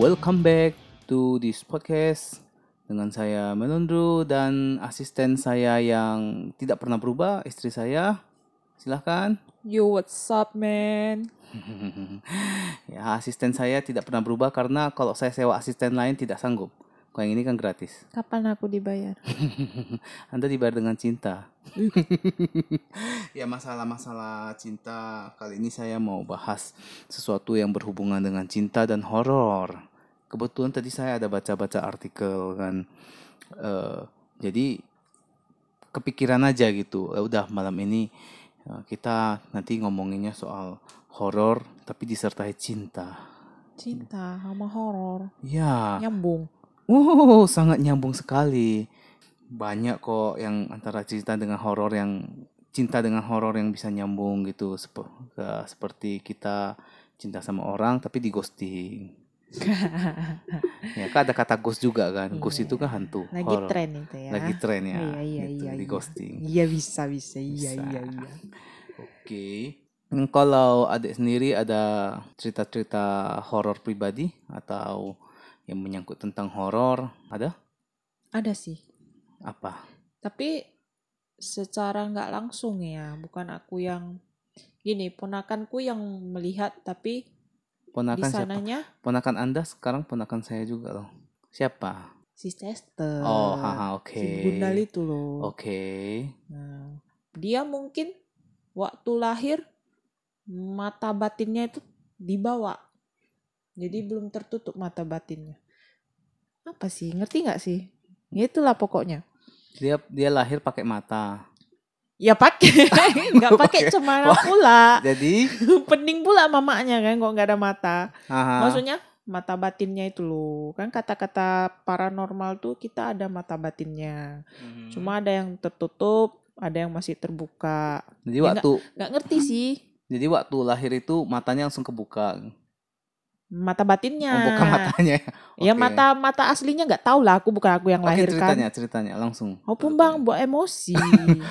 Welcome back to this podcast dengan saya Melondro dan asisten saya yang tidak pernah berubah, istri saya. Silahkan. Yo, what's up, man? ya, asisten saya tidak pernah berubah karena kalau saya sewa asisten lain tidak sanggup. Kalau yang ini kan gratis. Kapan aku dibayar? Anda dibayar dengan cinta. ya masalah-masalah cinta kali ini saya mau bahas sesuatu yang berhubungan dengan cinta dan horor. Kebetulan tadi saya ada baca-baca artikel kan. Uh, jadi kepikiran aja gitu. Ya udah malam ini uh, kita nanti ngomonginnya soal horor tapi disertai cinta. Cinta sama horor. Ya. Nyambung. Wow, sangat nyambung sekali. Banyak kok yang antara cerita dengan horor yang cinta dengan horor yang bisa nyambung gitu Sep seperti kita cinta sama orang tapi di ghosting. ya kan ada kata ghost juga kan. Ghost iya. itu kan hantu. Lagi horror. tren itu ya. Lagi tren ya. Iya iya gitu, iya. Di ghosting. Iya bisa bisa. Iya bisa. iya iya. Oke. Kalau adik sendiri ada cerita-cerita horor pribadi atau yang menyangkut tentang horor ada? Ada sih. Apa? Tapi secara nggak langsung ya, bukan aku yang gini, ponakanku yang melihat tapi ponakan di sananya siapa? Ponakan Anda sekarang ponakan saya juga loh. Siapa? Si Chester. Oh, haha, oke. Okay. Si Gundal itu loh. Oke. Okay. Nah, dia mungkin waktu lahir mata batinnya itu dibawa jadi belum tertutup mata batinnya. Apa sih? Ngerti nggak sih? Ya itulah pokoknya. Dia dia lahir pakai mata. Ya pakai, nggak pakai cemara pula. Jadi pening pula mamanya kan kok nggak ada mata. Aha. Maksudnya mata batinnya itu loh. Kan kata-kata paranormal tuh kita ada mata batinnya. Hmm. Cuma ada yang tertutup, ada yang masih terbuka. Jadi ya waktu nggak ngerti sih. Jadi waktu lahir itu matanya langsung kebuka mata batinnya. Oh, bukan matanya. okay. Ya mata mata aslinya nggak tahu lah. Aku bukan aku yang okay, lahirkan. ceritanya ceritanya langsung. Oh pun bang buat emosi.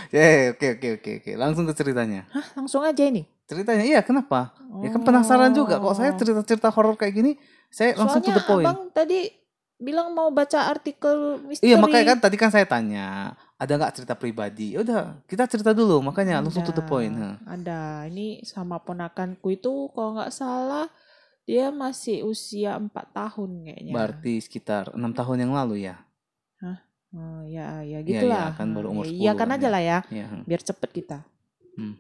Ya oke oke oke oke langsung ke ceritanya. Hah langsung aja ini. Ceritanya iya kenapa? Oh. Ya kan penasaran juga kok saya cerita cerita horor kayak gini. Saya Soalnya langsung to the point. abang tadi bilang mau baca artikel misteri. Iya makanya kan tadi kan saya tanya ada nggak cerita pribadi? Ya udah kita cerita dulu makanya ada, langsung to the point. Ada ini sama ponakanku itu kalau nggak salah dia masih usia empat tahun kayaknya. Berarti sekitar enam tahun yang lalu ya? Hah? Oh, ya, ya gitulah. Ya, ya, kan baru umur 10 Iya kan aja ya. lah ya, ya. biar cepet kita. Hmm.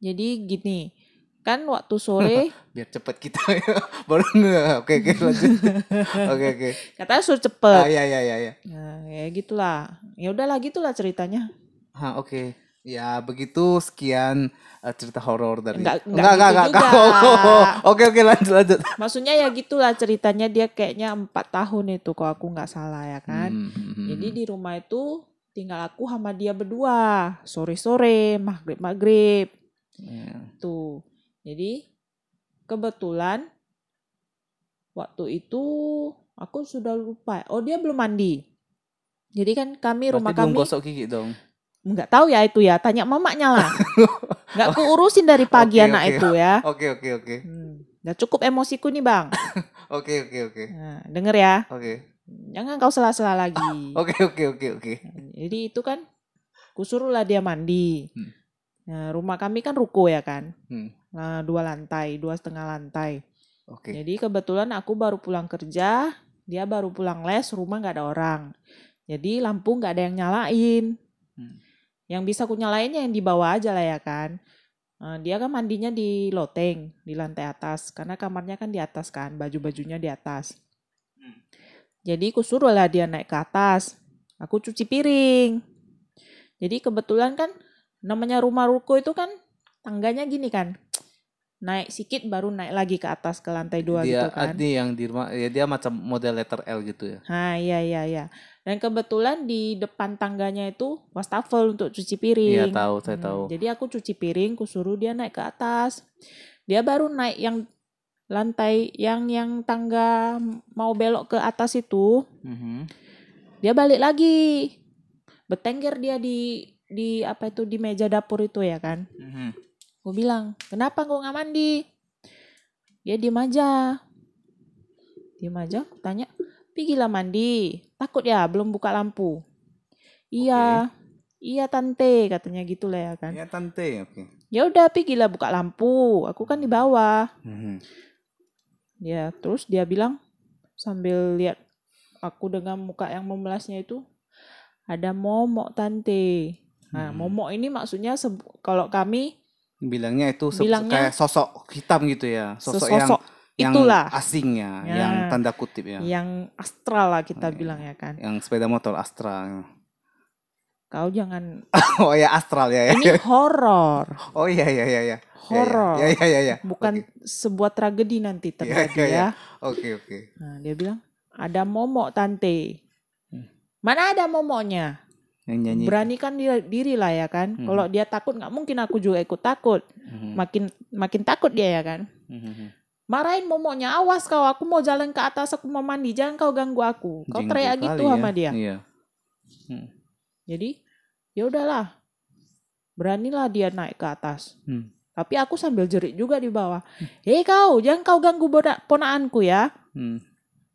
Jadi gini, kan waktu sore biar cepet kita ya baru nggak oke oke lanjut oke oke katanya suruh cepet ah, ya ya ya ya nah, ya gitulah ya udahlah gitulah ceritanya ah oke okay. Ya begitu sekian uh, cerita horor dari enggak enggak enggak, gitu enggak, enggak. Oke oke lanjut lanjut. Maksudnya ya gitulah ceritanya dia kayaknya empat tahun itu kalau aku nggak salah ya kan. Hmm, hmm, hmm. Jadi di rumah itu tinggal aku sama dia berdua sore sore maghrib maghrib. Yeah. Tuh jadi kebetulan waktu itu aku sudah lupa. Oh dia belum mandi. Jadi kan kami Berarti rumah belum kami gosok gigi dong. Nggak tahu ya itu ya, tanya mamanya lah. Nggak aku urusin dari pagi Oke, anak oke. itu ya. Oke oke oke. Hmm. Udah cukup emosiku nih bang. Oke oke oke. Nah, denger ya, Oke. jangan kau salah-salah lagi. Oke oke oke oke. Jadi itu kan, kusuruhlah dia mandi. Hmm. Nah, rumah kami kan ruko ya kan. Hmm. Nah, dua lantai, dua setengah lantai. Oke. Jadi kebetulan aku baru pulang kerja, dia baru pulang les, rumah nggak ada orang. Jadi lampu nggak ada yang nyalain. Hmm. Yang bisa aku nyalain yang di bawah aja lah ya kan. Uh, dia kan mandinya di loteng, di lantai atas. Karena kamarnya kan di atas kan, baju-bajunya di atas. Hmm. Jadi aku suruh lah dia naik ke atas. Aku cuci piring. Jadi kebetulan kan namanya rumah ruko itu kan tangganya gini kan. Naik sedikit baru naik lagi ke atas ke lantai dua dia gitu kan. ada yang di rumah ya dia macam model letter L gitu ya. Nah, iya iya iya. Dan kebetulan di depan tangganya itu wastafel untuk cuci piring. Iya tahu saya Hmm, tahu. Jadi aku cuci piring, ku suruh dia naik ke atas. Dia baru naik yang lantai yang yang tangga mau belok ke atas itu, Mhm. dia balik lagi. Bertengger dia di di apa itu di meja dapur itu ya kan. Mhm. Gue bilang, kenapa gue nggak mandi? Dia diem aja. Diam aja, aku tanya, pergilah mandi. Takut ya, belum buka lampu. Iya, iya tante, katanya gitu lah ya kan. Ya tante, oke. Ya udah, pergilah buka lampu. Aku kan di bawah. Mhm. Ya, terus dia bilang sambil lihat aku dengan muka yang memelasnya itu, ada momok tante. Nah, Hmm. momok ini maksudnya kalau kami Bilangnya itu se- Bilangnya- kayak sosok hitam gitu ya, sosok yang sesosok yang itulah asing ya, Ya. yang tanda kutip ya, yang astral lah kita Oh, iya. bilang ya kan. yang sepeda motor Astra. Kau jangan Oh ya astral ya, ya. ini horor, Oh iya iya iya ya. horor. Ya ya ya ya. Bukan sebuah tragedi nanti terjadi iya, iya. ya. Oke oke. Nah, dia bilang, "Ada momok tante." Hmm. Mana ada momoknya? Yang nyanyi. Beranikan diri, diri lah ya kan. Hmm. Kalau dia takut nggak mungkin aku juga ikut takut. Mhm. Makin makin takut dia ya kan. Mhm. Marahin momoknya, awas kau, aku mau jalan ke atas, aku mau mandi, jangan kau ganggu aku. Kau Jenggot teriak gitu ya. sama dia. Iya. Jadi, ya udahlah. Beranilah dia naik ke atas. Hmm. Tapi aku sambil jerit juga di bawah. Hei kau, jangan kau ganggu ponaanku ya. Hmm.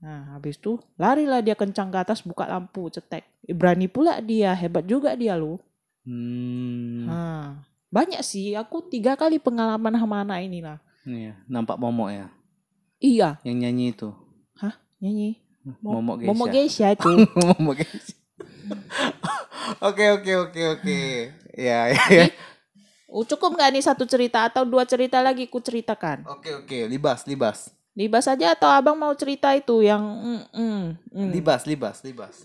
Nah, habis itu larilah dia kencang ke atas, buka lampu, cetek. Eh, Berani pula dia, hebat juga dia loh. Hmm. Nah, banyak sih, aku tiga kali pengalaman sama anak ini lah. Iya, nampak momok ya. Iya, Yang nyanyi itu. nyanyi. Mo- Momok Geisha. Momo Geisha itu. momok Geisha. Oke oke oke oke. Ya ya ya. Oh, cukup nggak nih satu cerita atau dua cerita lagi ku ceritakan? Oke oke, libas libas. Libas aja atau abang mau cerita itu yang mm, mm, mm. Libas libas libas.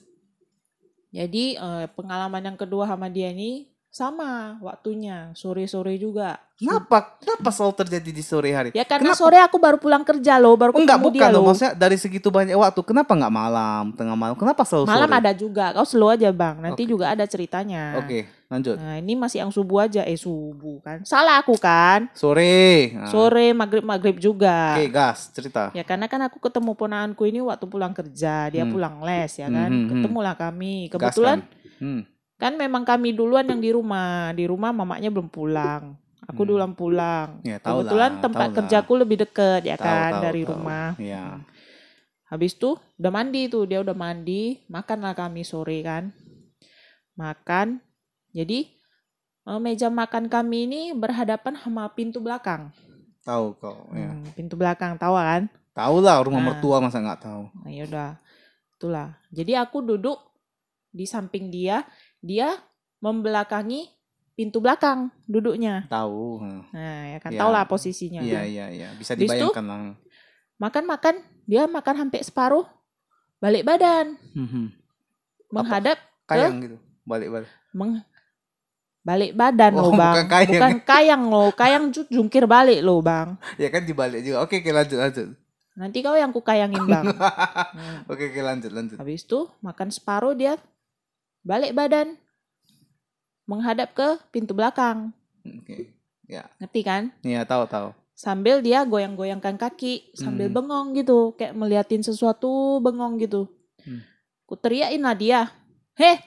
Jadi eh, pengalaman yang kedua sama dia ini sama waktunya sore-sore juga. Kenapa? Kenapa selalu terjadi di sore hari? Ya karena Kenapa? sore aku baru pulang kerja loh, baru Enggak, ketemu bukan dia loh. Maksudnya dari segitu banyak waktu, kenapa nggak malam, tengah malam? Kenapa selalu Malam sore? ada juga, kau slow aja bang. Nanti Oke. juga ada ceritanya. Oke, lanjut. Nah ini masih yang subuh aja, eh subuh kan? Salah aku kan? Sore. Nah, Sore maghrib maghrib juga. Oke, gas, cerita. Ya karena kan aku ketemu ponaanku ini waktu pulang kerja, dia Hmm. pulang les ya kan. Hmm, hmm, hmm. Ketemulah kami. Gas Kebetulan kan? Hmm. Kan memang kami duluan yang di rumah. Di rumah mamanya belum pulang. Aku Hmm. duluan pulang. Ya, tahu Kebetulan lah, tempat tahu lah. kerjaku lebih deket ya Tahu, kan tahu, dari tahu. rumah. Iya. Habis itu udah mandi tuh, dia udah mandi, makanlah kami sore kan. Makan. Jadi eh, meja makan kami ini berhadapan sama pintu belakang. Tahu kau. Ya. Hmm, pintu belakang, tahu kan? Tahu lah rumah Nah. mertua masa nggak tahu. Nah, yaudah. Itulah. Jadi aku duduk di samping dia, dia membelakangi pintu belakang duduknya. Tahu. Nah. Nah, ya kan Ya. lah posisinya. Iya iya iya. Bisa dibayangkan lah. Makan-makan, dia makan sampai separuh, balik badan, menghadap Kayang gitu. Balik-balik. meng balik badan Oh, loh bang, bukan kayang. bukan kayang loh, kayang ju- jungkir balik loh bang. Ya kan dibalik juga. Oke, oke lanjut lanjut. Nanti kau yang ku kayangin bang. Hmm. Oke, oke lanjut lanjut. Habis itu makan separuh dia balik badan, menghadap ke pintu belakang, Oke. Ya. ngerti kan? Iya, tahu tahu. Sambil dia goyang-goyangkan kaki, sambil Hmm. bengong gitu, kayak meliatin sesuatu bengong gitu. Hmm. Ku teriakin lah dia, heh,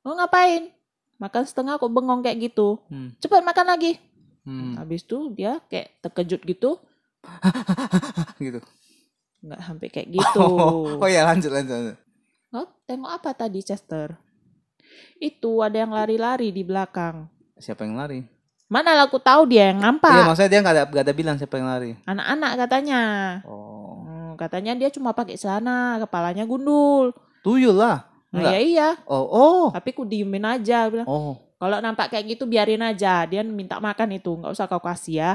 mau ngapain? Makan setengah kok bengong kayak gitu. Hmm. Cepat makan lagi. Hmm. Habis itu dia kayak terkejut gitu, gitu. nggak sampai kayak gitu. Oh, oh ya lanjut lanjut. lanjut. Oh, tengok apa tadi Chester? Itu ada yang lari-lari di belakang. Siapa yang lari? Mana lah aku tahu dia yang Iya, nampak. maksudnya dia nggak ada nggak ada bilang siapa yang lari. Anak-anak katanya. Oh. Hmm, katanya dia cuma pakai celana, kepalanya gundul. Tuyul lah. Nah, Enggak. ya iya, Oh, oh. tapi ku diemin aja bilang. Oh. Kalau nampak kayak gitu biarin aja. Dia minta makan itu, nggak usah kau kasih ya.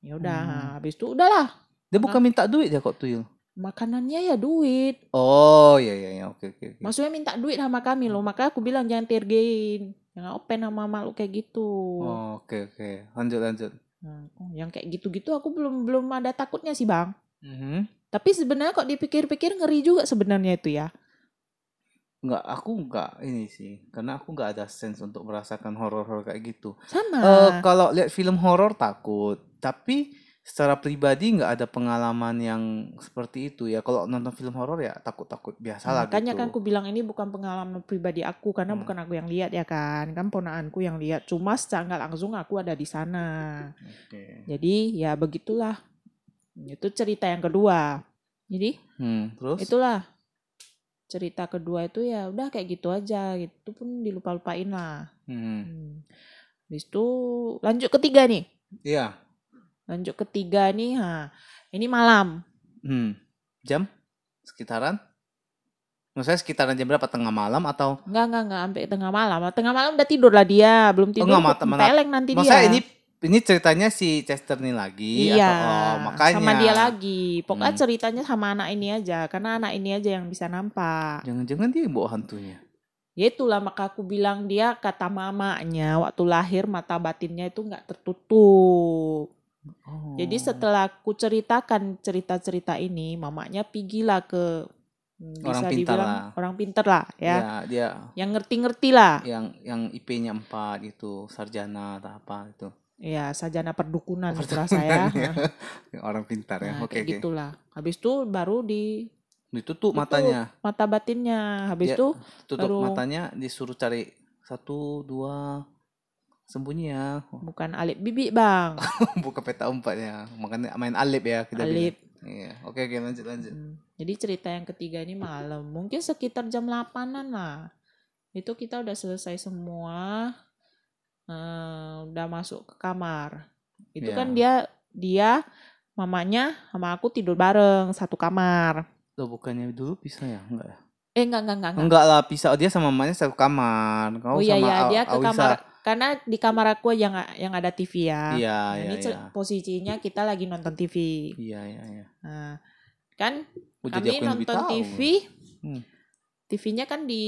Ya udah, Hmm. habis itu udahlah. Dia bukan minta duit ya kok tuyul. Makanannya ya duit. Oh, iya iya iya. Oke oke oke. Maksudnya minta duit sama kami loh. Makanya aku bilang jangan tergein. Jangan open sama makhluk kayak gitu. Oh, oke oke. Lanjut lanjut. Nah, oh, yang kayak gitu-gitu aku belum belum ada takutnya sih bang. Mhm. Tapi sebenarnya kok dipikir-pikir ngeri juga sebenarnya itu ya. Enggak, aku enggak ini sih. Karena aku enggak ada sense untuk merasakan horor-horor kayak gitu. Sama. Eh kalau lihat film horor takut, tapi secara pribadi nggak ada pengalaman yang seperti itu ya. Kalau nonton film horor ya takut-takut biasa lah Makanya gitu. kan aku bilang ini bukan pengalaman pribadi aku karena Hmm. bukan aku yang lihat ya kan. Kan ponaanku yang lihat. Cuma secara nggak langsung aku ada di sana. Oke. Jadi ya begitulah. Itu cerita yang kedua. Jadi Hmm, terus? itulah cerita kedua itu ya udah kayak gitu aja gitu pun dilupa-lupain lah. Hmm. Hmm. Habis itu lanjut ketiga nih. Iya. Lanjut ketiga nih, ha. Ini malam. Hmm. Jam sekitaran? Maksudnya sekitaran jam berapa? Tengah malam atau Enggak, enggak, enggak sampai tengah malam. Tengah malam udah tidur lah dia, belum tidur. enggak, mata- peleng nanti Maksudnya dia. ini ini ceritanya si Chester nih lagi iya, atau oh, makanya sama dia lagi. Pokoknya Hmm. ceritanya sama anak ini aja, karena anak ini aja yang bisa nampak. Jangan-jangan dia bawa hantunya. Ya itulah maka aku bilang dia kata mamanya waktu lahir mata batinnya itu nggak tertutup. Oh. Jadi setelah aku ceritakan cerita-cerita ini, mamanya pigilah ke hmm, Orang bisa pintar dibilang lah. orang pinter lah ya, ya dia yang ngerti-ngerti lah. yang yang IP-nya 4 gitu, sarjana atau apa itu. Ya sajana perdukunan Perdukunan, rasa ya. ya. Yang orang pintar ya. Nah, Oke oke. gitulah. Habis itu baru di Ditutup Tutup. matanya. mata batinnya. Habis itu Tutup Baru- matanya disuruh cari satu dua sembunyi ya. bukan alip bibik bang, Buka peta empat ya. Makanya main alip ya kita alip. bilang. Iya. Oke oke lanjut lanjut. Hmm, Jadi cerita yang ketiga ini malam, mungkin sekitar jam 8-an lah. Itu kita udah selesai semua, eh, udah masuk ke kamar. Itu Ya. kan dia dia mamanya sama aku tidur bareng satu kamar. Loh bukannya dulu pisah ya? Enggak ya? Eh enggak enggak enggak. enggak. Enggak lah, pisah dia sama mamanya satu kamar. Kau Oh iya sama iya dia ke Awisa. kamar karena di kamar aku yang yang ada TV ya. Iya, Nah, iya, ini iya. posisinya kita lagi nonton TV. Iya, iya, iya. Nah, kan Oh, jadi kami nonton. TV. Hmm. TV-nya kan di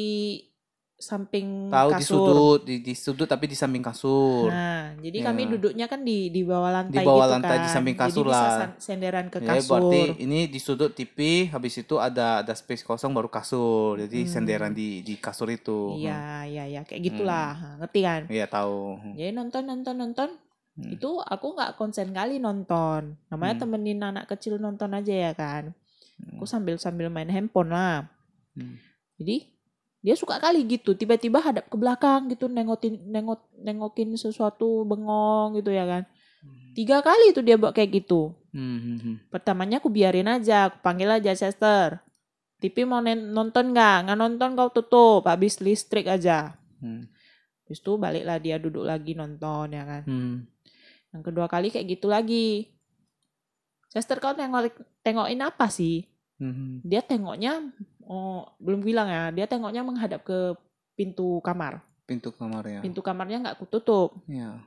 samping Tahu di kasur. sudut, di, di sudut tapi di samping kasur. Nah, jadi Ya. kami duduknya kan di di bawah lantai Di bawah gitu lantai, kan. di samping kasur jadi bisa lah. san- senderan ke Ya, kasur. berarti ini di sudut TV, habis itu ada ada space kosong baru kasur. Jadi Hmm. senderan di di kasur itu. Iya, iya, iya, kayak gitulah. Nah, Ngerti kan? Hmm. Iya, tahu. Hmm. Jadi nonton nonton nonton Hmm. itu aku nggak konsen kali nonton. Namanya Hmm. temenin anak kecil nonton aja ya kan. Hmm. Aku sambil sambil main handphone lah. Hmm. Jadi dia suka kali gitu tiba-tiba hadap ke belakang gitu nengokin nengot nengokin sesuatu bengong gitu ya kan. Tiga kali itu dia buat kayak gitu. Hmm, hmm, hmm. Pertamanya aku biarin aja, aku panggil aja Chester. TV mau nonton nggak? Nggak nonton kau tutup, habis listrik aja. Hmm. Habis itu baliklah dia duduk lagi nonton ya kan. Hmm. Yang kedua kali kayak gitu lagi. Chester kau tengok tengokin apa sih? Hmm. Dia tengoknya oh belum bilang ya, dia tengoknya menghadap ke pintu kamar. Pintu kamarnya. Pintu kamarnya nggak aku tutup. Iya.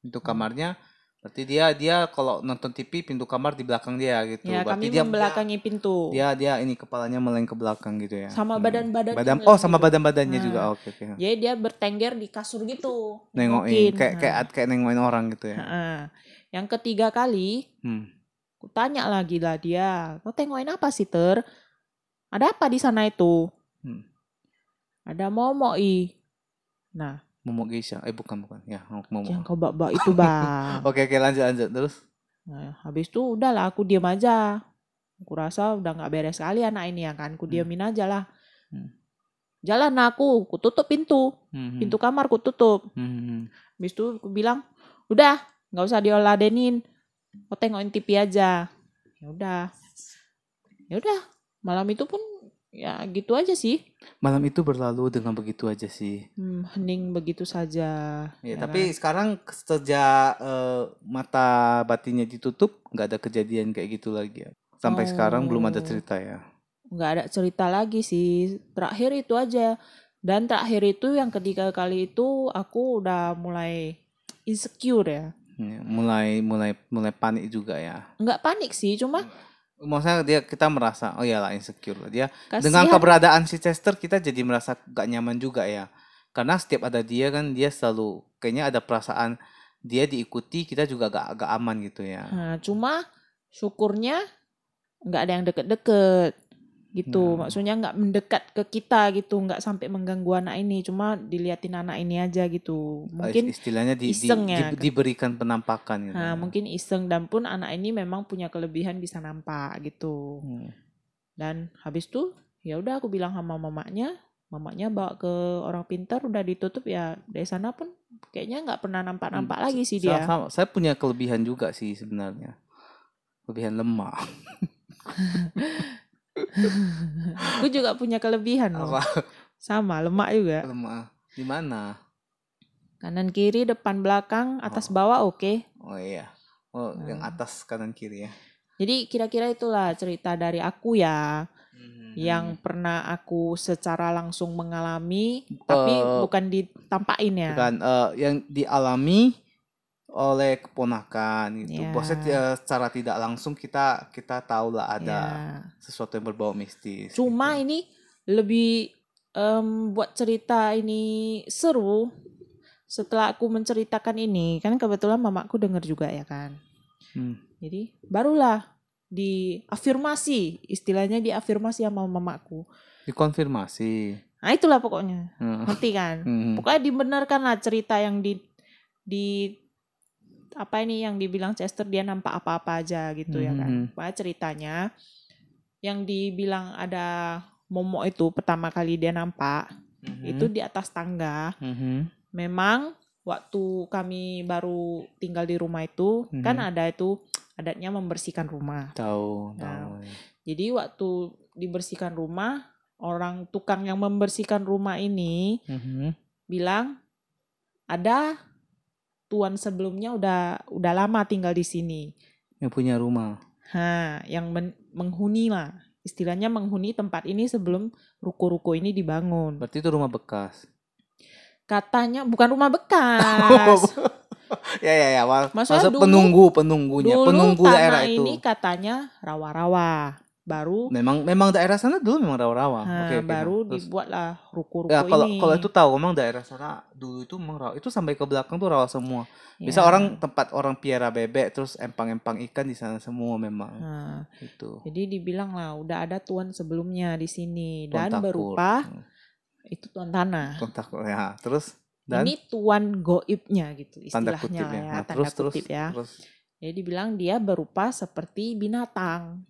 Pintu kamarnya berarti dia dia kalau nonton TV pintu kamar di belakang dia gitu. Ya, berarti kami dia membelakangi pintu. dia dia ini kepalanya meleng ke belakang gitu ya. Sama Hmm. badan-badannya Badan meleng oh sama gitu. badan-badannya Nah. juga. Oke oke. Jadi dia bertengger di kasur gitu. Nengokin kayak Nah. kayak kayak nengokin orang gitu ya. Heeh. Yang ketiga kali, Hmm. tanya lagi lah dia, kau tengokin apa sih ter? Ada apa di sana itu? Hmm. Ada momo i. Nah, Momo Geisha. Eh bukan bukan. Ya, Momo. yang kau bak-bak itu bang. Oke oke lanjut lanjut terus. Nah, habis itu udahlah aku diam aja. Aku rasa udah nggak beres kali anak ini ya kan. Aku Hmm. diamin aja lah. Hmm. Jalan aku, aku tutup pintu. Hmm, Pintu kamar aku tutup. Hmm, hmm. Habis itu aku bilang, udah nggak usah dioladenin. Kau tengokin TV aja. Ya udah. Ya udah. Malam itu pun ya gitu aja sih. Malam itu berlalu dengan begitu aja sih. Hmm, hening begitu saja. Ya, ya tapi kan? sekarang sejak eh, mata batinnya ditutup nggak ada kejadian kayak gitu lagi ya. Sampai sekarang belum ada Oh. cerita ya. nggak ada cerita lagi sih. Terakhir itu aja. Dan terakhir itu yang ketiga kali itu aku udah mulai insecure ya. Ya, mulai mulai mulai panik juga ya. Nggak panik sih, cuma Maksudnya dia kita merasa oh ya lah insecure dia. kasihan. Dengan keberadaan si Chester kita jadi merasa gak nyaman juga ya. Karena setiap ada dia kan dia selalu kayaknya ada perasaan dia diikuti kita juga gak agak aman gitu ya. Nah, cuma syukurnya nggak ada yang deket-deket gitu. Nah. Maksudnya nggak mendekat ke kita gitu, nggak sampai mengganggu anak ini. Cuma diliatin anak ini aja gitu. Mungkin istilahnya di, di- iseng ya. di- diberikan penampakan gitu. nah, mungkin iseng dan pun anak ini memang punya kelebihan bisa nampak gitu. Hmm. Dan habis itu ya udah aku bilang sama mamanya, mamanya bawa ke orang pintar udah ditutup ya dari sana pun kayaknya nggak pernah nampak-nampak Hmm, lagi sih dia. sama- saya punya kelebihan juga sih sebenarnya. Kelebihan lemah. Aku juga punya kelebihan loh. Apa? Sama, lemak juga. Lemah. Di mana? Kanan kiri, depan belakang, atas bawah oke. Oh iya. Oh, Hmm. yang atas kanan kiri ya. Jadi kira-kira itulah cerita dari aku ya. Hmm. yang pernah aku secara langsung mengalami tapi Eh, bukan ditampain ya. bukan eh, yang dialami oleh keponakan gitu. Ya. Maksudnya eh, secara tidak langsung kita kita tahu lah ada Ya. sesuatu yang berbau mistis. Cuma gitu. ini lebih em, buat cerita ini seru setelah aku menceritakan ini kan kebetulan mamaku dengar juga ya kan. Hmm. Jadi barulah diafirmasi istilahnya diafirmasi sama mamaku. Dikonfirmasi. Nah itulah pokoknya Hmm. ngerti kan. Hmm. Pokoknya dibenarkan lah cerita yang di di apa ini yang dibilang Chester dia nampak apa-apa aja gitu ya kan. Mhm. Pokoknya ceritanya yang dibilang ada momok itu pertama kali dia nampak Mhm. itu di atas tangga. Mhm. Memang waktu kami baru tinggal di rumah itu kan Mhm. ada itu adatnya membersihkan rumah. tahu Nah, tahu. Jadi waktu dibersihkan rumah orang tukang yang membersihkan rumah ini Mhm. bilang ada tuan sebelumnya udah udah lama tinggal di sini. Yang punya rumah. Ha, yang men- menghuni lah. Istilahnya menghuni tempat ini sebelum ruko-ruko ini dibangun. Berarti itu rumah bekas. Katanya bukan rumah bekas. ya ya ya. Maksudnya Maksud dulu- penunggu penunggunya, Dulu penunggu tanah daerah itu. ini katanya rawa-rawa. Baru Memang memang daerah sana dulu memang rawa-rawa. ha, Oke, oke, baru nah. Terus- dibuatlah ruko-ruko Ya kalau ini. kalau itu tahu memang daerah sana dulu itu memang rawa. Itu sampai ke belakang tuh rawa semua. Bisa Ya. orang tempat orang piara bebek terus empang-empang ikan di sana semua memang. Nah, Itu. jadi dibilang lah udah ada tuan sebelumnya di sini Tuan dan Takur. berupa Hmm, itu tuan tanah. Kontak ya. Terus dan ini tuan goibnya gitu tanda istilahnya kutip lah ya. ya, Nah, tanda terus terus kutip ya. terus Jadi dibilang dia berupa seperti binatang,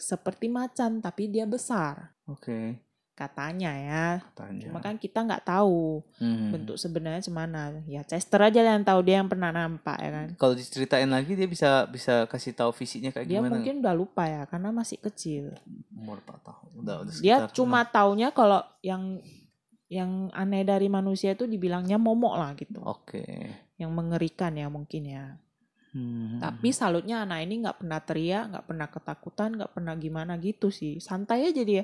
seperti macan tapi dia besar oke katanya ya. tanya. Cuma kan kita nggak tahu Hmm. bentuk sebenarnya cemana. Ya Chester aja yang tahu dia yang pernah nampak ya kan. Kalau diceritain lagi dia bisa bisa kasih tahu fisiknya kayak Dia gimana? mungkin udah lupa ya karena masih kecil. umur 4 tahun. Udah, udah Dia cuma taunya kalau yang yang aneh dari manusia itu dibilangnya momok lah gitu. Oke. Yang mengerikan ya mungkin ya. Hmm. Tapi salutnya anak ini nggak pernah teriak, nggak pernah ketakutan, nggak pernah gimana gitu sih. Santai aja dia.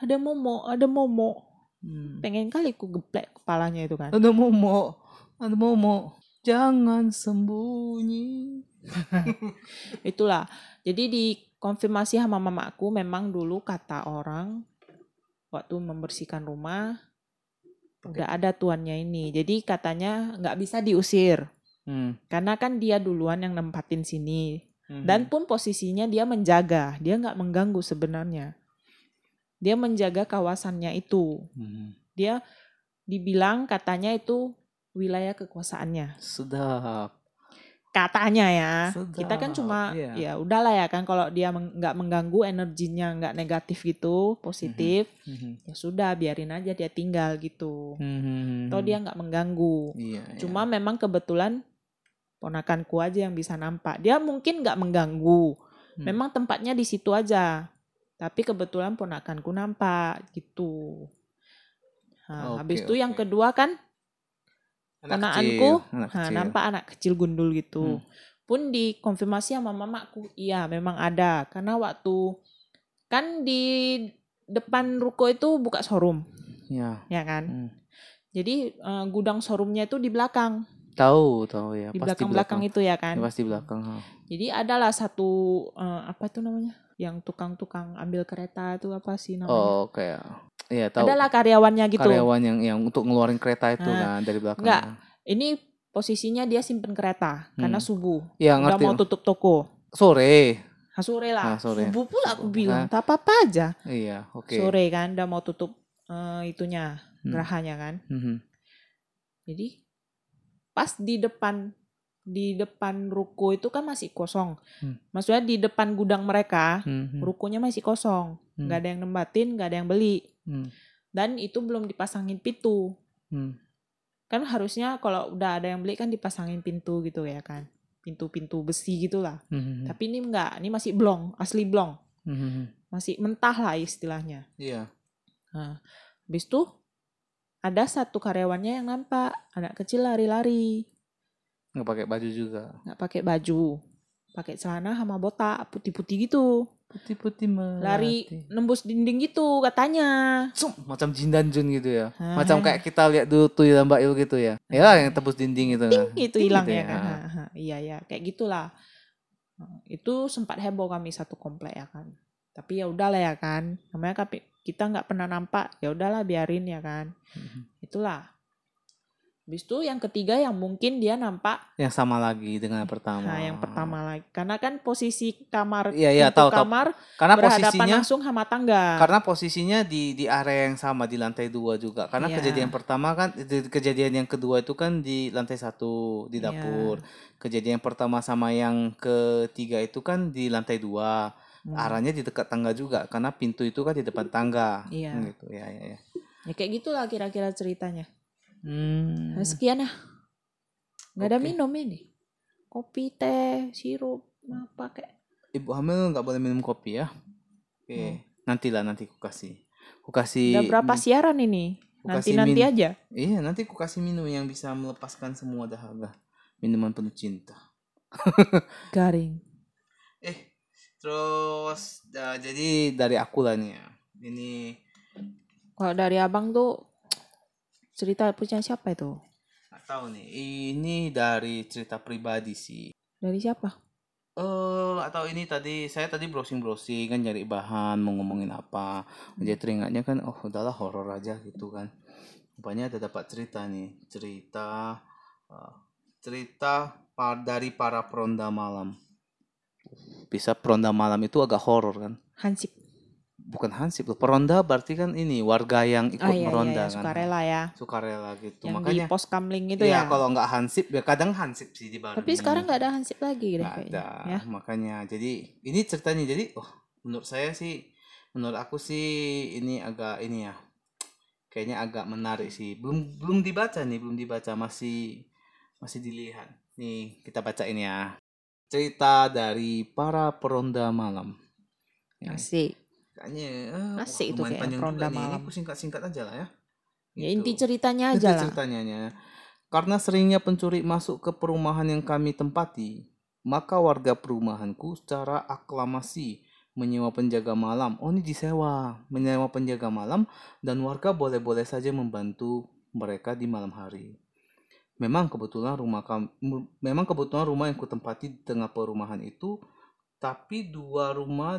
Ada momo, ada momo. Hmm. Pengen kali ku geplek kepalanya itu kan. Ada momo, ada momo. Jangan sembunyi. Itulah. Jadi dikonfirmasi sama mamaku memang dulu kata orang waktu membersihkan rumah udah ada tuannya ini. Jadi katanya nggak bisa diusir. Hmm. Karena kan dia duluan yang nempatin sini. Hmm. Dan pun posisinya dia menjaga, dia nggak mengganggu sebenarnya. Dia menjaga kawasannya itu. Hmm. Dia dibilang katanya itu wilayah kekuasaannya. sedap. Katanya ya. Sedap, Kita kan cuma iya. ya udahlah ya kan kalau dia meng- nggak mengganggu energinya nggak negatif gitu, positif, Hmm. ya sudah biarin aja dia tinggal gitu. Hmm. Atau dia nggak mengganggu. Iya. Cuma memang kebetulan ponakanku aja yang bisa nampak. Dia mungkin nggak mengganggu. Hmm. Memang tempatnya di situ aja. Tapi kebetulan ponakanku nampak gitu. Nah, Oke, habis itu yang oke. kedua kan Anak ponakanku, kecil, anak nah, nampak anak kecil gundul gitu. Hmm. Pun dikonfirmasi sama mamaku, iya memang ada. Karena waktu kan di depan ruko itu buka showroom, Ya. ya kan. Hmm. Jadi eh, gudang showroomnya itu di belakang, Tahu, tahu ya. di belakang-belakang itu ya kan. Ya, pasti belakang. ha. Jadi adalah satu eh, apa itu namanya? Yang tukang-tukang ambil kereta itu apa sih namanya? Oh, kayak Iya, tahu. Adalah karyawannya gitu. Karyawan yang yang untuk ngeluarin kereta itu Nah, kan dari belakang. enggak. Ini posisinya dia simpen kereta karena Hmm. subuh. Ya, Udah ngerti. mau tutup toko. Sore. Nah, sore lah. Ah, sore. Subuh pula aku bilang, Nah. tak apa-apa aja. Iya, oke. Sore kan udah mau tutup eh, itunya, Hmm. gerahanya kan. Mhm. Jadi pas di depan di depan ruko itu kan masih kosong. Hmm. Maksudnya di depan gudang mereka, Mhm. rukonya masih kosong. Hmm. nggak ada yang nembatin, nggak ada yang beli. Hmm. Dan itu belum dipasangin pintu. Hmm. Kan harusnya kalau udah ada yang beli kan dipasangin pintu gitu ya kan. Pintu-pintu besi gitulah. Mhm. Tapi ini enggak, ini masih blong, asli blong. Mhm. Masih mentah lah istilahnya. Iya. Nah, habis itu ada satu karyawannya yang nampak anak kecil lari-lari, Nggak pakai baju juga. nggak pakai baju, pakai celana sama botak putih-putih gitu, Putih-putih lari nembus dinding gitu katanya. Sum, macam Jin dan Jun gitu ya. Macam kayak kita lihat dulu tuh ya Mbak Il gitu ya. Ya yang tebus dinding itu. Ting itu hilang gitu ya kan. Ha, ha, Iya ya, kayak gitulah. Itu sempat heboh kami satu komplek ya kan. Tapi ya udahlah ya kan. Namanya kami kita nggak pernah nampak, ya udahlah biarin ya kan. Mhm. Itulah. Habis itu yang ketiga yang mungkin dia nampak Yang sama lagi dengan yang pertama. Nah, yang pertama lagi. Karena kan posisi kamar Iya, iya, tahu, tahu. kamar Karena berhadapan posisinya langsung sama tangga. karena posisinya di di area yang sama di lantai dua juga. Karena Iya. kejadian pertama kan di- kejadian yang kedua itu kan di lantai satu di Iya. dapur. Kejadian pertama sama yang ketiga itu kan di lantai dua. Hmm. Arahnya di dekat tangga juga karena pintu itu kan di depan tangga. Iya. Gitu ya ya ya. Ya kayak gitulah kira-kira ceritanya. Hmm. Nah, sekian ya. Nggak ada Oke. minum ini. Kopi, teh, sirup, apa kayak. Ibu hamil nggak boleh minum kopi ya. Oke, Hmm. nantilah nanti ku kasih. Ku kasih Udah berapa siaran ini? Aku kasih Nanti-nanti min- aja. Iya, nanti ku kasih minum yang bisa melepaskan semua dahaga. Minuman penuh cinta. Garing. Terus ya, jadi dari aku lah nih ya. Ini Kalau dari abang tuh cerita punya siapa itu? nggak tahu nih. Ini dari cerita pribadi sih. Dari siapa? Eh, atau ini tadi saya tadi browsing-browsing kan nyari bahan mau ngomongin apa. Jadi teringatnya kan oh udahlah horor aja gitu kan. Rupanya ada dapat cerita nih, cerita eh, cerita pa- dari para peronda malam. Bisa peronda malam itu agak horor kan. Hansip. Bukan hansip loh. Peronda berarti kan ini warga yang ikut Ah iya, iya, meronda iya, kan. sukarela ya. Sukarela gitu. Yang Makanya di pos kamling itu ya ya. kalau nggak hansip ya kadang hansip sih di Bandung. Tapi sekarang nggak ada hansip lagi deh kayaknya. ada Ya. makanya jadi ini ceritanya jadi oh menurut saya sih menurut aku sih ini agak ini ya kayaknya agak menarik sih belum belum dibaca nih belum dibaca masih masih dilihat nih kita baca ini ya cerita dari para peronda malam Ya, Asik. kayaknya eh, Asik itu kayak panjang peronda nih. ini malam. aku singkat singkat aja lah ya Ya Gitu. inti ceritanya aja lah. ceritanya nya. Karena seringnya pencuri masuk ke perumahan yang kami tempati, maka warga perumahanku secara aklamasi menyewa penjaga malam. Oh ini disewa, menyewa penjaga malam dan warga boleh-boleh saja membantu mereka di malam hari. Memang kebetulan rumah kami, memang kebetulan rumah yang kutempati di tengah perumahan itu, tapi dua rumah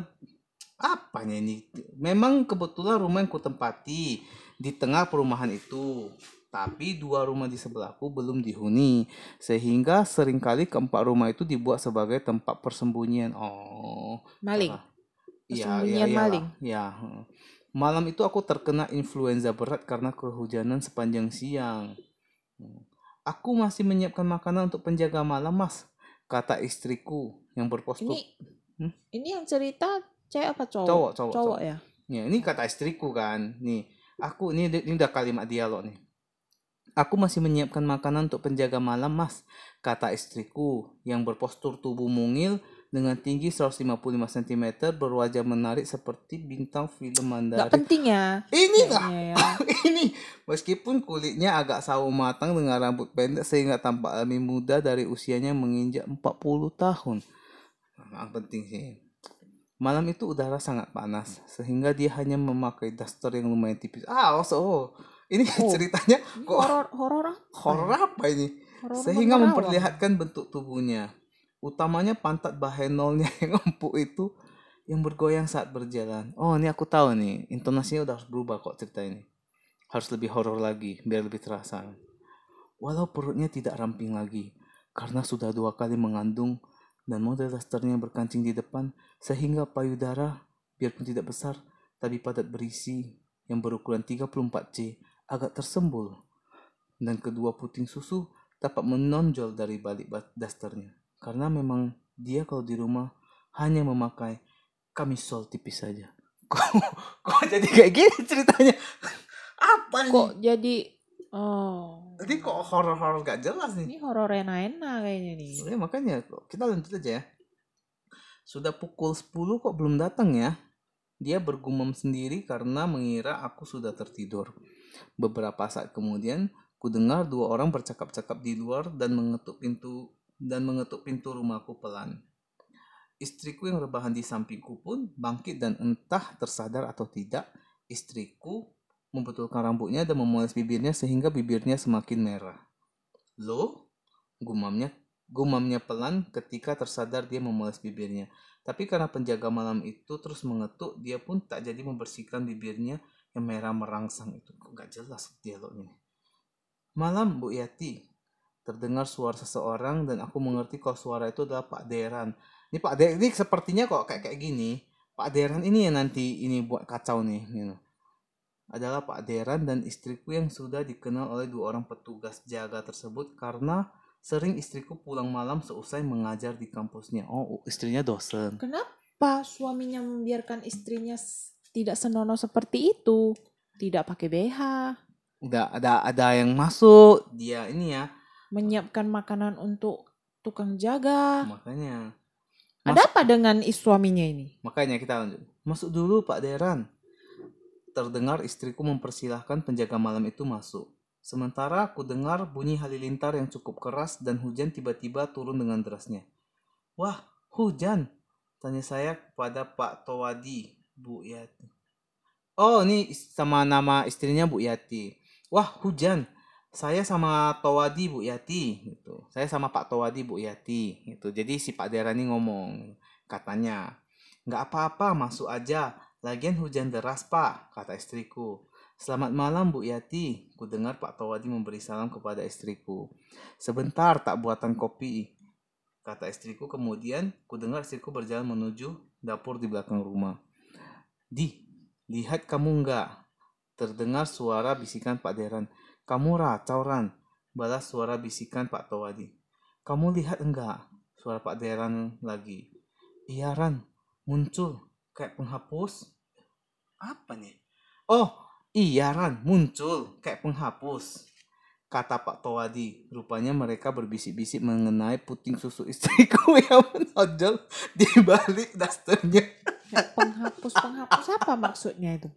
apanya ini? Memang kebetulan rumah yang kutempati di tengah perumahan itu. Tapi dua rumah di sebelahku belum dihuni, sehingga sering kali keempat rumah itu dibuat sebagai tempat persembunyian. Oh, Maling. Iya, iya, maling. Ya. heeh. Malam itu aku terkena influenza berat karena kehujanan sepanjang siang. Aku masih menyiapkan makanan untuk penjaga malam, Mas. Kata istriku yang berpostur. Ini Hmm? ini yang cerita cewek apa cowok? Cowok, cowok, Cowok cowok. ya. Ya, ini kata istriku kan. Nih, aku ini ini udah kalimat dialog nih. Aku masih menyiapkan makanan untuk penjaga malam, Mas. Kata istriku yang berpostur tubuh mungil dengan tinggi 155 cm berwajah menarik seperti bintang film Mandarin. penting ya. Ini enggak Ya, ya. ini meskipun kulitnya agak sawo matang dengan rambut pendek sehingga tampak lebih muda dari usianya menginjak 40 tahun. Nah, penting sih. Malam itu udara sangat panas sehingga dia hanya memakai daster yang lumayan tipis. Ah, oh, so. Ini Oh. ceritanya kok horor horor apa? horor apa ini? Horor Sehingga memperlihatkan bentuk tubuhnya. Utamanya pantat bahenolnya yang empuk itu yang bergoyang saat berjalan. Oh, ini aku tahu nih. Intonasinya udah harus berubah kok cerita ini. Harus lebih horor lagi biar lebih terasa. Walau perutnya tidak ramping lagi karena sudah dua kali mengandung dan model dasternya berkancing di depan sehingga payudara biarpun tidak besar tapi padat berisi yang berukuran 34C agak tersembul dan kedua puting susu dapat menonjol dari balik dasternya karena memang dia kalau di rumah hanya memakai kamisol tipis saja kok kok jadi kayak gini ceritanya apa nih Kok jadi oh. jadi kok horor-horor gak jelas nih Ini horor enak-enak kayaknya nih. Ya, makanya kita lanjut aja ya. Sudah pukul 10 kok belum datang ya? Dia bergumam sendiri karena mengira aku sudah tertidur. Beberapa saat kemudian, ku dengar dua orang bercakap-cakap di luar dan mengetuk pintu dan mengetuk pintu rumahku pelan. Istriku yang rebahan di sampingku pun bangkit dan entah tersadar atau tidak, istriku membetulkan rambutnya dan memoles bibirnya sehingga bibirnya semakin merah. Loh? Gumamnya gumamnya pelan ketika tersadar dia memoles bibirnya. Tapi karena penjaga malam itu terus mengetuk, dia pun tak jadi membersihkan bibirnya yang merah merangsang itu. Kok gak jelas dialognya. Malam, Bu Yati. Terdengar suara seseorang dan aku mengerti kalau suara itu adalah Pak Deran. Ini Pak Deran, ini sepertinya kok kayak kayak gini. Pak Deran ini yang nanti ini buat kacau nih. Gitu. Adalah Pak Deran dan istriku yang sudah dikenal oleh dua orang petugas jaga tersebut karena sering istriku pulang malam seusai mengajar di kampusnya. Oh, istrinya dosen. Kenapa suaminya membiarkan istrinya tidak senonoh seperti itu? Tidak pakai BH, Udah ada ada yang masuk, dia ini ya. Menyiapkan makanan untuk tukang jaga. Makanya Ada apa dengan suaminya ini? Makanya kita lanjut. Masuk dulu Pak Deran. Terdengar istriku mempersilahkan penjaga malam itu masuk. Sementara aku dengar bunyi halilintar yang cukup keras dan hujan tiba-tiba turun dengan derasnya. Wah, hujan? Tanya saya kepada Pak Towadi, Bu Yati. Oh, ini sama nama istrinya Bu Yati. Wah, hujan. Saya sama Towadi Bu Yati gitu. Saya sama Pak Towadi Bu Yati gitu. Jadi si Pak Deran ini ngomong katanya nggak apa-apa masuk aja. Lagian hujan deras pak kata istriku. Selamat malam Bu Yati. Ku dengar Pak Tawadi memberi salam kepada istriku. Sebentar tak buatan kopi kata istriku. Kemudian ku dengar istriku berjalan menuju dapur di belakang rumah. Di lihat kamu nggak? Terdengar suara bisikan Pak Deran kamu racau Ran balas suara bisikan Pak Tawadi kamu lihat enggak suara Pak Deran lagi Iya Ran, muncul kayak penghapus. Apa nih? Oh, iya Ran, muncul kayak penghapus. Kata Pak Towadi, rupanya mereka berbisik-bisik mengenai puting susu istriku yang menonjol di balik dasternya. Kayak penghapus-penghapus apa maksudnya itu?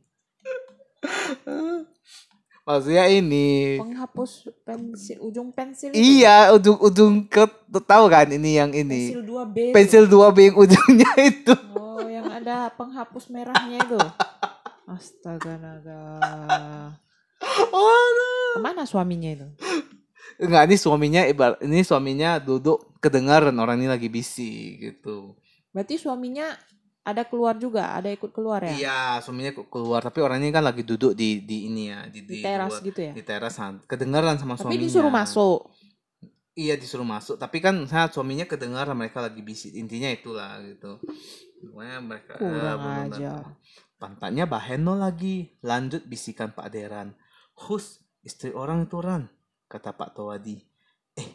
Maksudnya ini. Penghapus pensil, ujung pensil itu. Iya, ujung-ujung ke tahu kan ini yang ini. Pensil 2B. itu. Pensil 2B yang ujungnya itu. Oh, yang ada penghapus merahnya itu. Astaga naga. Aduh. Ke mana suaminya itu? Enggak, ini suaminya ibar ini suaminya duduk kedengaran orang ini lagi bisik gitu. Berarti suaminya ada keluar juga, ada ikut keluar ya? Iya, suaminya keluar tapi orangnya kan lagi duduk di di ini ya, di, Di teras luar- gitu ya? Di teras kedengaran sama Tapi suaminya. disuruh masuk. Iya, disuruh masuk, tapi kan saya suaminya kedengaran mereka lagi bisik. Intinya itulah gitu. Pokoknya mereka eh, Kurang belum aja. Pantatnya Baheno lagi. Lanjut bisikan Pak Deran. Hus, istri orang itu Ran, kata Pak Towadi. Eh,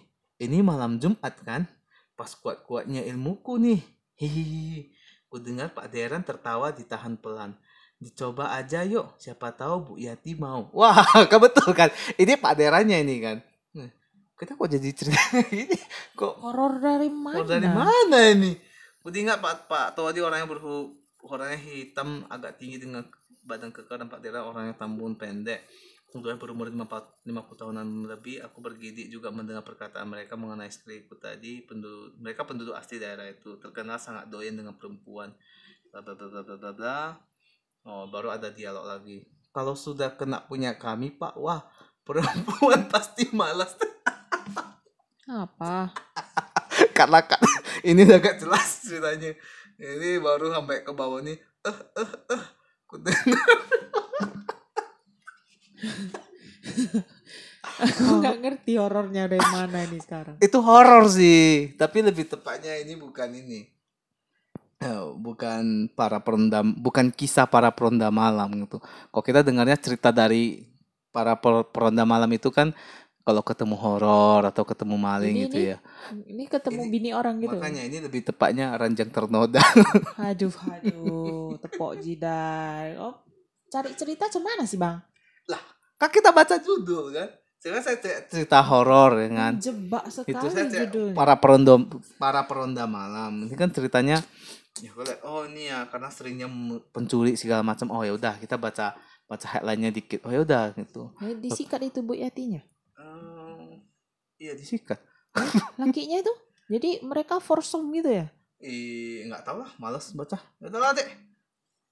ini malam Jumat kan? Pas kuat-kuatnya ilmuku nih. Hihihi. Ku dengar Pak Deran tertawa ditahan pelan. Dicoba aja yuk, siapa tahu Bu Yati mau. Wah, kebetul kan? Ini Pak Derannya ini kan. Nah, kita kok jadi cerita ini? Kok Horor dari mana? Oh, dari mana ini? Ingat Pak Pak Tawadi orang yang berhu orangnya hitam agak tinggi dengan badan kekar dan Pak Dera orangnya tambun pendek. Tentunya berumur 50, 50 tahunan lebih, aku bergidik juga mendengar perkataan mereka mengenai istriku tadi. Penduduk, mereka penduduk asli daerah itu, terkenal sangat doyan dengan perempuan. Bla bla bla bla bla bla. Oh, baru ada dialog lagi. Kalau sudah kena punya kami, Pak, wah, perempuan pasti malas. Apa? karena kan ini udah gak jelas ceritanya ini baru sampai ke bawah nih eh eh eh. Aku nggak ngerti horornya dari mana ini sekarang. itu horor sih tapi lebih tepatnya ini bukan ini Eh, bukan para perendam bukan kisah para peronda malam gitu kok kita dengarnya cerita dari para per- peronda malam itu kan kalau ketemu horor atau ketemu maling Ini gitu nih, ya Ini ketemu Ini- bini orang gitu. makanya ini lebih tepatnya ranjang ternoda Aduh, aduh, tepok jidai. Oh, cari cerita cemana sih bang? Kan kita baca judul kan Sekarang saya cerita- cerita horor ya kan Jebak sekali itu saya cerita- judulnya. para peronda para peronda malam ini kan ceritanya Ya gue liat, oh ini ya karena seringnya pencuri segala macam. Oh ya udah kita baca baca headline-nya dikit. Oh ya udah gitu. Eh, disikat itu Bu Yatinya. Eh, iya disikat. Lakinya itu. Jadi mereka foursome gitu ya. Ih, nggak tahu lah, males baca. Ya udah lah, Dek.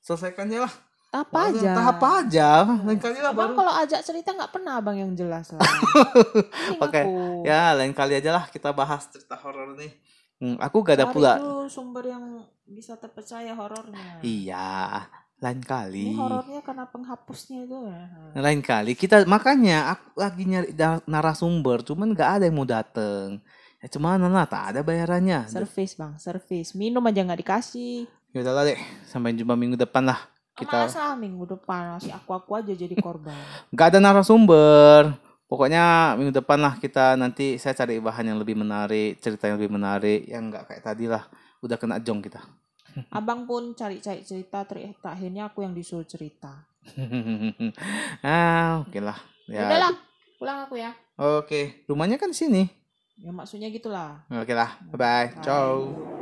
Selesaikannya lah. Apa aja. Entah apa aja. Lain kali lah Abang baru. kalau ajak cerita nggak pernah abang yang jelas lah. Oke, aku. Ya, lain kali aja lah kita bahas cerita horor nih. Hmm, aku gak ada Cari pula. dulu sumber yang bisa terpercaya horornya. Iya, lain kali. Ini horornya karena penghapusnya itu ya. Lain kali kita makanya aku lagi nyari narasumber, cuman nggak ada yang mau dateng. Ya cuman lah, tak ada bayarannya. Service bang, service. Minum aja nggak dikasih. Ya udahlah deh, sampai jumpa minggu depan lah. Kita... Masa minggu depan masih aku-aku aja jadi korban. nggak ada narasumber. Pokoknya minggu depan lah kita nanti saya cari bahan yang lebih menarik, cerita yang lebih menarik, yang nggak kayak tadi lah. Udah kena jong kita. Abang pun cari-cari cerita, ter- akhirnya aku yang disuruh cerita. ah, oke lah. Ya. Ya. Udahlah, pulang aku ya. Oke, rumahnya kan sini. Ya maksudnya gitulah. Oke lah. Bye bye. Ciao.